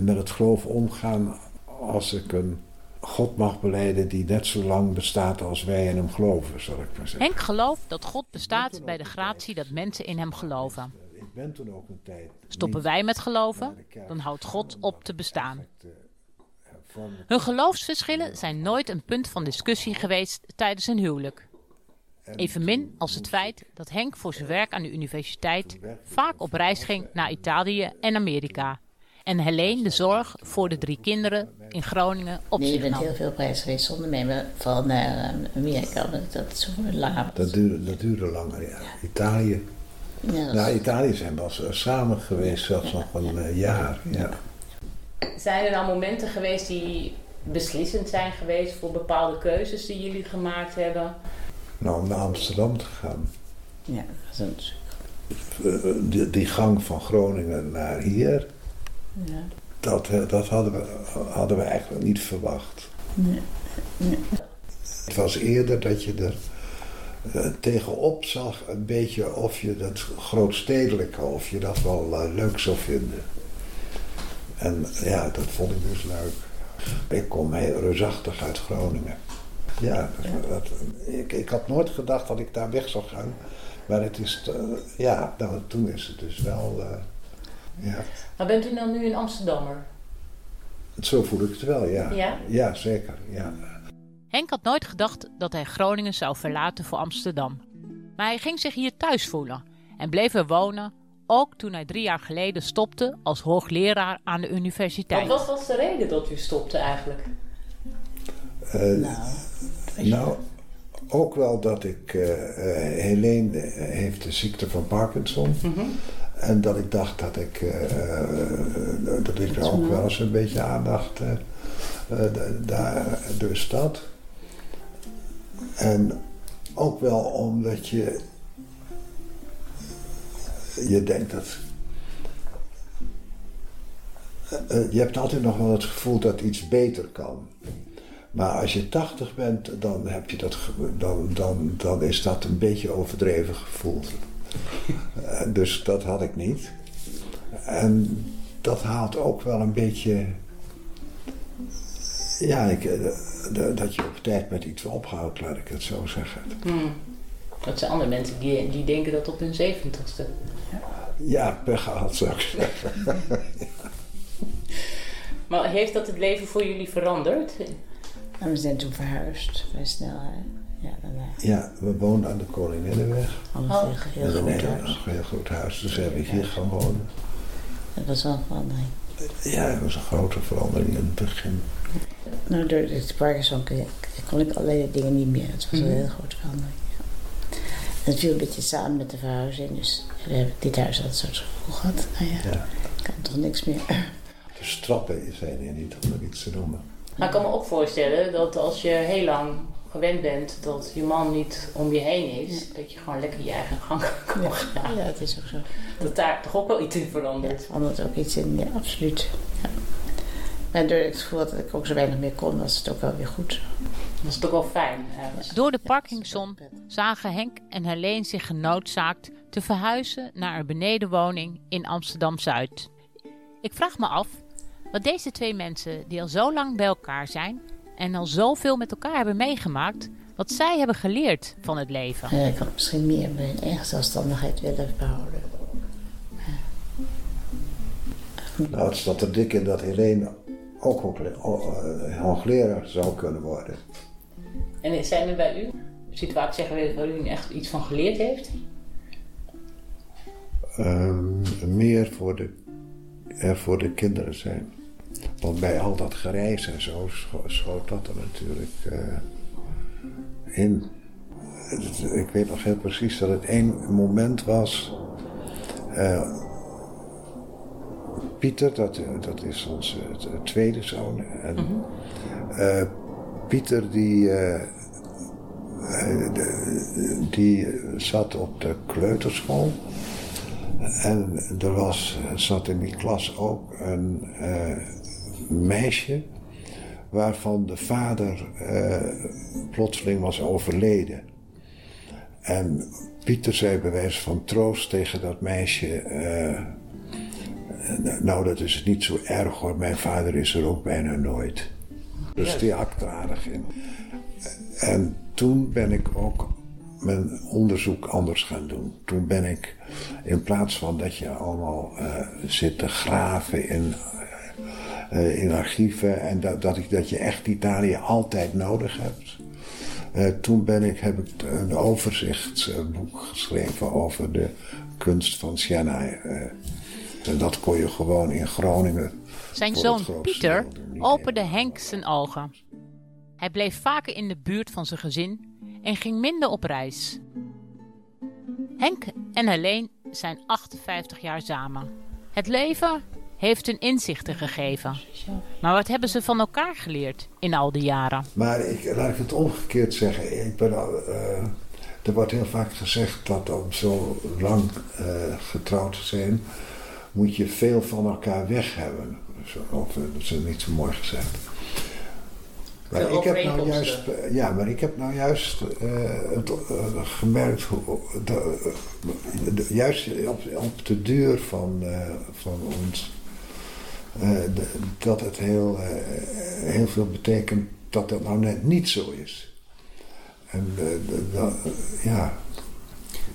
met het geloof omgaan als ik een God mag beleiden die net zo lang bestaat als wij in hem geloven, zal ik maar zeggen. Henk gelooft dat God bestaat bij de gratie dat mensen in hem geloven. Ik ben toen ook een tijd. Stoppen wij met geloven, dan houdt God op te bestaan. Hun geloofsverschillen zijn nooit een punt van discussie geweest tijdens hun huwelijk. Evenmin als het feit dat Henk voor zijn werk aan de universiteit vaak op reis ging naar Italië en Amerika. En Helene de zorg voor de drie kinderen in Groningen op nee, je bent nam. heel veel op reis geweest zonder mij, maar vooral naar eh, Amerika, want dat is zo lang. Dat duurde, dat duurde langer, ja. Italië. Ja, Nou, Italië zijn we samen geweest, zelfs nog een eh, jaar. Ja. Zijn er dan momenten geweest die beslissend zijn geweest voor bepaalde keuzes die jullie gemaakt hebben? Nou, om naar Amsterdam te gaan. Ja, dat is een... Eh, die, die gang van Groningen naar hier, Ja. dat, eh, dat hadden, we, hadden we eigenlijk niet verwacht. Nee. Nee. Het was eerder dat je er eh, tegenop zag een beetje of je dat grootstedelijke, of je dat wel eh, leuk zou vinden. En ja, dat vond ik dus leuk. Ik kom heel reusachtig uit Groningen. Ja, dat, dat- ik, ik had nooit gedacht dat ik daar weg zou gaan. Maar het is, ja, nou, toen is het dus wel, ja. Maar bent u dan nu een Amsterdammer? Zo voel ik het wel, ja. Ja? Ja, zeker, ja. Henk had nooit gedacht dat hij Groningen zou verlaten voor Amsterdam. Maar hij ging zich hier thuis voelen en bleef er wonen, ook toen hij drie jaar geleden stopte als hoogleraar aan de universiteit. Wat was de reden dat u stopte eigenlijk? Eh, nou, ook wel dat ik... eh eh, Helene heeft de ziekte van Parkinson. En dat ik dacht dat ik, eh, eh, dat ik er ook wel eens een beetje aandacht eh, eh, da- daar, dus dat. En ook wel omdat je, je denkt dat. eh, eh, je hebt altijd nog wel het gevoel dat iets beter kan. Maar als je 80 bent, dan, heb je dat, dan, dan, dan is dat een beetje overdreven gevoeld. Eh, dus dat had ik niet. En dat haalt ook wel een beetje. Ja, ik, eh, dat je op tijd met iets ophoudt, laat ik het zo zeggen. Hmm. Dat zijn andere mensen die, die denken dat op hun zeventigste. Ja, pech gehad, zou ik zeggen. <laughs> Maar heeft dat het leven voor jullie veranderd? En we zijn toen verhuisd, vrij snel. Hè? Ja, daarna. Ja, we woonden aan de Koninginnenweg. Allemaal een heel Met een goed heel, huis. heel goed huis, dus heb ik hier gaan wonen. Dat was wel een verandering. Ja, dat was een grote verandering in het begin. Nou, door de Parkinson kon, ik- kon ik allerlei dingen niet meer. Het was Mhm. een hele grote verandering. Ja. En het viel een beetje samen met de verhuizing. Dus we hebben dit huis altijd zo'n gevoel gehad. Nou ja, ik kan toch niks meer. <clears throat> Dus trappen zijn hier niet om er iets te noemen. Maar ik kan me ook voorstellen dat als je heel lang gewend bent dat je man niet om je heen is, dat je gewoon lekker je eigen gang <laughs> kan gaan. Ja, dat is ook zo. Dat daar toch ook wel iets in verandert. verandert ook iets in, ja, absoluut. Ja. Maar door het gevoel dat ik ook zo weinig meer kon, was het ook wel weer goed. Dat is toch wel fijn. Door de Parkinson zagen Henk en Helene zich genoodzaakt te verhuizen naar een benedenwoning in Amsterdam-Zuid. Ik vraag me af wat deze twee mensen die al zo lang bij elkaar zijn en al zoveel met elkaar hebben meegemaakt, wat zij hebben geleerd van het leven. Ja, ik had misschien meer mijn eigen zelfstandigheid willen behouden. Nou, het staat er dik in dat Helene ook eh, hoogleraar zou kunnen worden. En zijn er bij u situaties zeggen we waar u echt iets van geleerd heeft? Ehm, meer voor de, er voor de kinderen zijn. Want bij al dat gereis en zo scho- schoot dat er natuurlijk eh, in. Ik weet nog heel precies dat het één moment was. eh, Pieter, dat, dat is onze tweede zoon. En, eh, Pieter die, eh, eh, die zat op de kleuterschool. En er was, zat in die klas ook een eh, meisje waarvan de vader eh, plotseling was overleden. En Pieter zei bij wijze van troost tegen dat meisje... eh, nou, dat is niet zo erg hoor, mijn vader is er ook bijna nooit. Dus die er aardig in. En toen ben ik ook mijn onderzoek anders gaan doen. Toen ben ik, in plaats van dat je allemaal eh, zit te graven in, eh, in archieven en dat, dat, ik, dat je echt Italië altijd nodig hebt. eh, toen ben ik, heb ik een overzichtsboek geschreven over de kunst van Siena. eh. en dat kon je gewoon in Groningen. Zijn zoon Pieter opende Henk zijn ogen. Hij bleef vaker in de buurt van zijn gezin en ging minder op reis. Henk en Helene zijn 58 jaar samen. Het leven heeft hun inzichten gegeven. Maar wat hebben ze van elkaar geleerd in al die jaren? Maar ik, laat ik het omgekeerd zeggen. Ik ben, al, eh, er wordt heel vaak gezegd dat om zo lang eh, getrouwd te zijn, moet je veel van elkaar weg hebben. Zo, Of, eh, dat is niet zo mooi gezegd. Maar ik heb nou juist, ja, maar ik heb nou juist het, gemerkt, hoe, de, de- juist op, op de duur van, eh, van ons, de- dat het heel, eh, heel veel betekent dat dat nou net niet zo is. En eh, de- ja.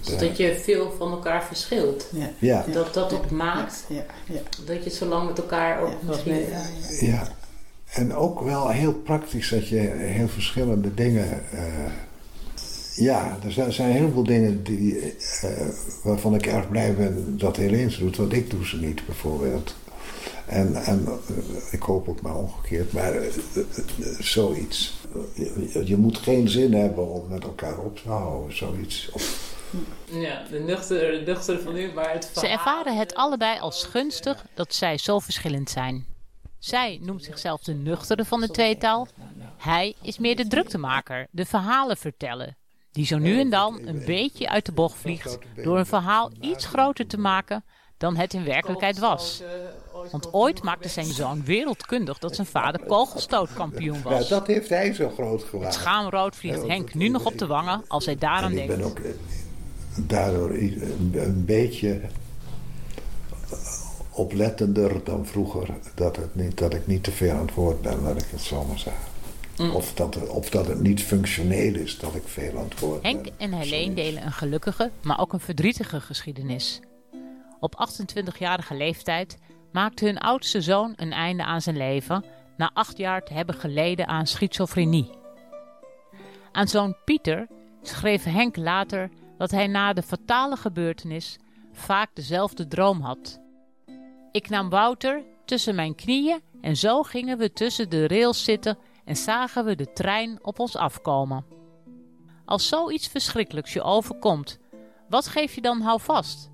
Dus dat je veel van elkaar verschilt. Ja. Ja. Dat dat ook maakt Ja, ja. dat je zo lang met elkaar ook misschien... Ja, en ook wel heel praktisch dat je heel verschillende dingen. eh, ja, er zijn, heel veel dingen die, eh, waarvan ik erg blij ben dat Helene ze doet, want ik doe ze niet bijvoorbeeld. En, en eh, ik hoop ook maar omgekeerd, maar eh, zoiets. Je, je moet geen zin hebben om met elkaar op te houden, zoiets. Of, Ja, de nuchtere, de nuchtere van u, maar het Ze ervaren het allebei als gunstig dat zij zo verschillend zijn. Zij noemt zichzelf de nuchtere van de tweetaal. Hij is meer de druktemaker, de verhalen vertellen. Die zo nu en dan een beetje uit de bocht vliegt door een verhaal iets groter te maken dan het in werkelijkheid was. Want ooit maakte zijn zoon wereldkundig dat zijn vader kogelstootkampioen Ja, was. dat heeft hij zo groot Het gemaakt. schaamrood vliegt Henk nu nog op de wangen als hij daaraan En ik denkt. ben ook eh, daardoor een, beetje oplettender dan vroeger. Dat, het niet, dat ik niet te veel aan het woord ben, laat ik het zo maar zeggen. Mm. Of, dat, het- of dat het niet functioneel is dat ik veel aan het woord ben. Henk en Helene delen een gelukkige, maar ook een verdrietige geschiedenis. Op 28-jarige leeftijd maakte hun oudste zoon een einde aan zijn leven na acht jaar te hebben geleden aan schizofrenie. Aan zoon Pieter schreef Henk later dat hij na de fatale gebeurtenis vaak dezelfde droom had. Ik nam Wouter tussen mijn knieën en zo gingen we tussen de rails zitten en zagen we de trein op ons afkomen. Als zoiets verschrikkelijks je overkomt, wat geef je dan houvast?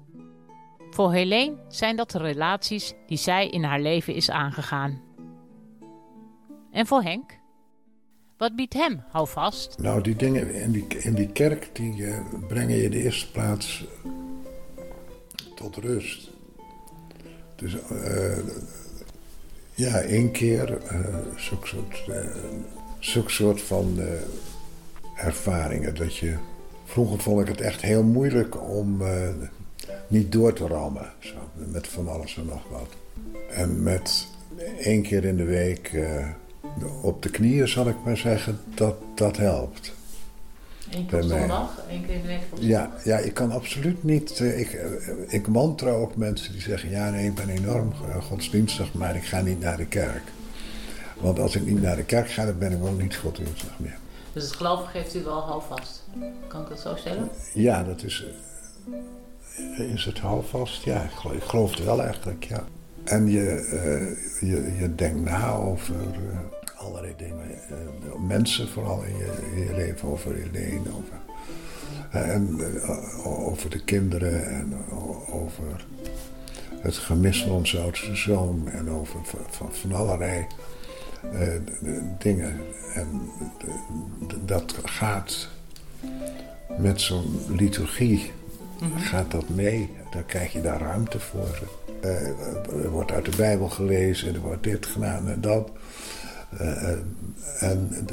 Voor Helene zijn dat de relaties die zij in haar leven is aangegaan. En voor Henk? Wat biedt hem houvast? Nou, die dingen in die, in die kerk, die eh, brengen je in de eerste plaats tot rust. Dus eh, ja, één keer eh zulk soort, zulk soort van ervaringen. Dat je, vroeger vond ik het echt heel moeilijk om niet door te rammen. Zo, met van alles en nog wat. En met één keer in de week eh, op de knieën, zal ik maar zeggen, dat, dat helpt. Eén Bij mij. één keer in de week Ja, ja, ik kan absoluut niet. eh, Ik, eh, ik mantra ook mensen die zeggen: Ja, nee, ik ben enorm godsdienstig, maar ik ga niet naar de kerk. Want als ik niet naar de kerk ga, dan ben ik wel niet godsdienstig meer. Dus het geloof geeft u wel houvast. Kan ik dat zo stellen? Ja, dat is. Is het houvast? Ja, ik geloof, het wel eigenlijk, ja. En je, eh, je, je denkt na over eh, allerlei dingen. eh, mensen vooral in je, in leven, over Helene, over, en, over de kinderen en over het gemis van onze oudste zoon en over van, van, allerlei dingen. En dat gaat met zo'n liturgie gaat dat mee. Dan krijg je daar ruimte voor. Eh, er wordt uit de Bijbel gelezen, er wordt dit gedaan en dat. Eh, eh, en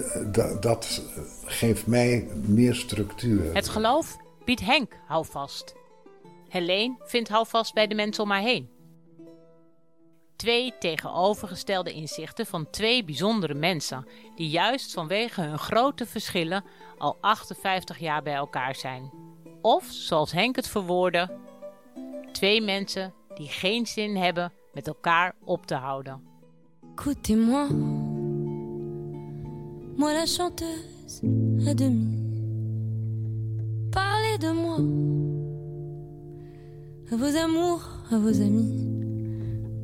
dat geeft mij meer structuur. Het geloof biedt Henk houvast. Helene vindt houvast bij de mensen om haar heen. Twee tegenovergestelde inzichten van twee bijzondere mensen, die juist vanwege hun grote verschillen al 58 jaar bij elkaar zijn. Of, zoals Henk het verwoordde, twee mensen die geen zin hebben met elkaar op te houden. Écoutez-moi, moi la chanteuse à demi. Parlez de moi, à vos amours, à vos amis.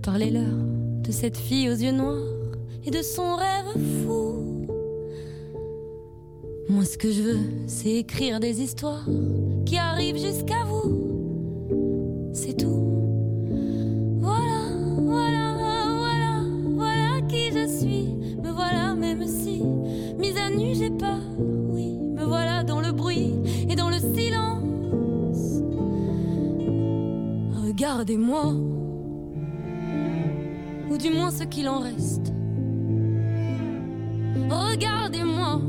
Parlez-leur de cette fille aux yeux noirs et de son rêve fou. Moi, ce que je veux, c'est écrire des histoires qui arrivent jusqu'à vous. C'est tout. Voilà, voilà, voilà, voilà qui je suis. Me voilà, même si, mise à nu, j'ai peur. Oui, me voilà dans le bruit et dans le silence. Regardez-moi, ou du moins ce qu'il en reste. Regardez-moi,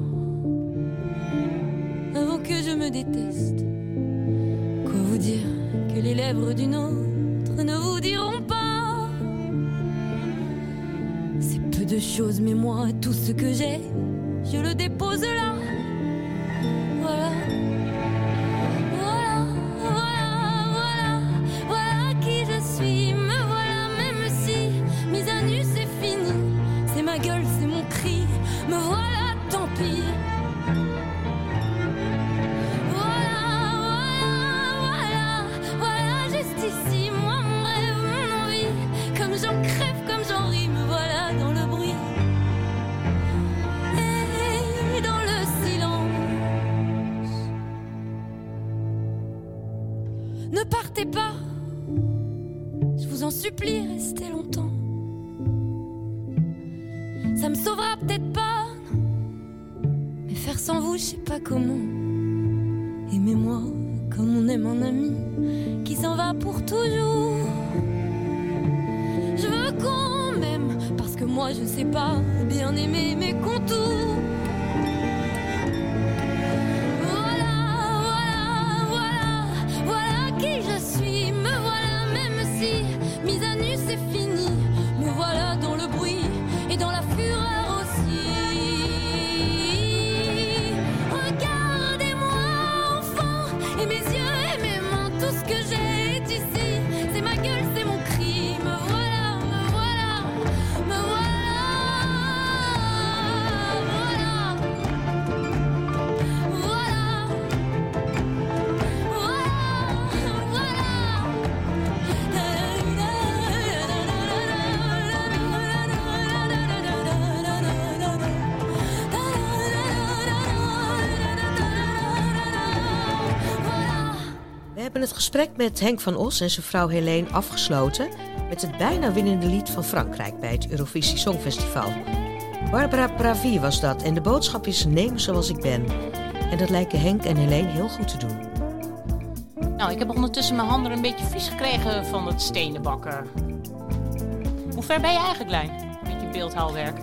me déteste. Quoi vous dire que les lèvres d'une autre ne vous diront pas? C'est peu de choses, mais moi, tout ce que j'ai, je le dépose là. Hebben het gesprek met Henk van Os en zijn vrouw Helene afgesloten met het bijna winnende lied van Frankrijk bij het Eurovisie Songfestival. Barbara Pravi was dat en de boodschap is neem zoals ik ben. En dat lijken Henk en Helene heel goed te doen. Nou, ik heb ondertussen mijn handen een beetje vies gekregen van het stenen bakken. Hoe ver ben je eigenlijk, Lijn? Met je beeldhouwwerk?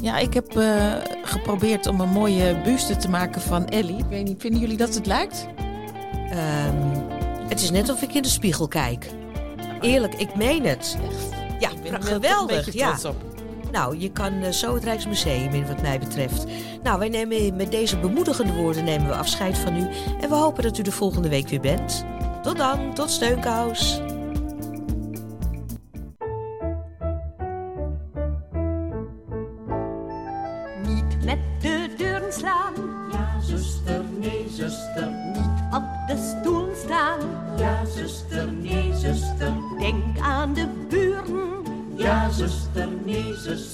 Ja, ik heb eh, geprobeerd om een mooie buste te maken van Ellie. Ik weet niet, vinden jullie dat het lijkt? Ehm, het is net of ik in de spiegel kijk. Eerlijk, ik meen het. Ja, ben wel geweldig. een ja. op. Nou, je kan eh, zo het Rijksmuseum in wat mij betreft. Nou, wij nemen met deze bemoedigende woorden nemen we afscheid van u. En we hopen dat u de volgende week weer bent. Tot dan, tot steunkous.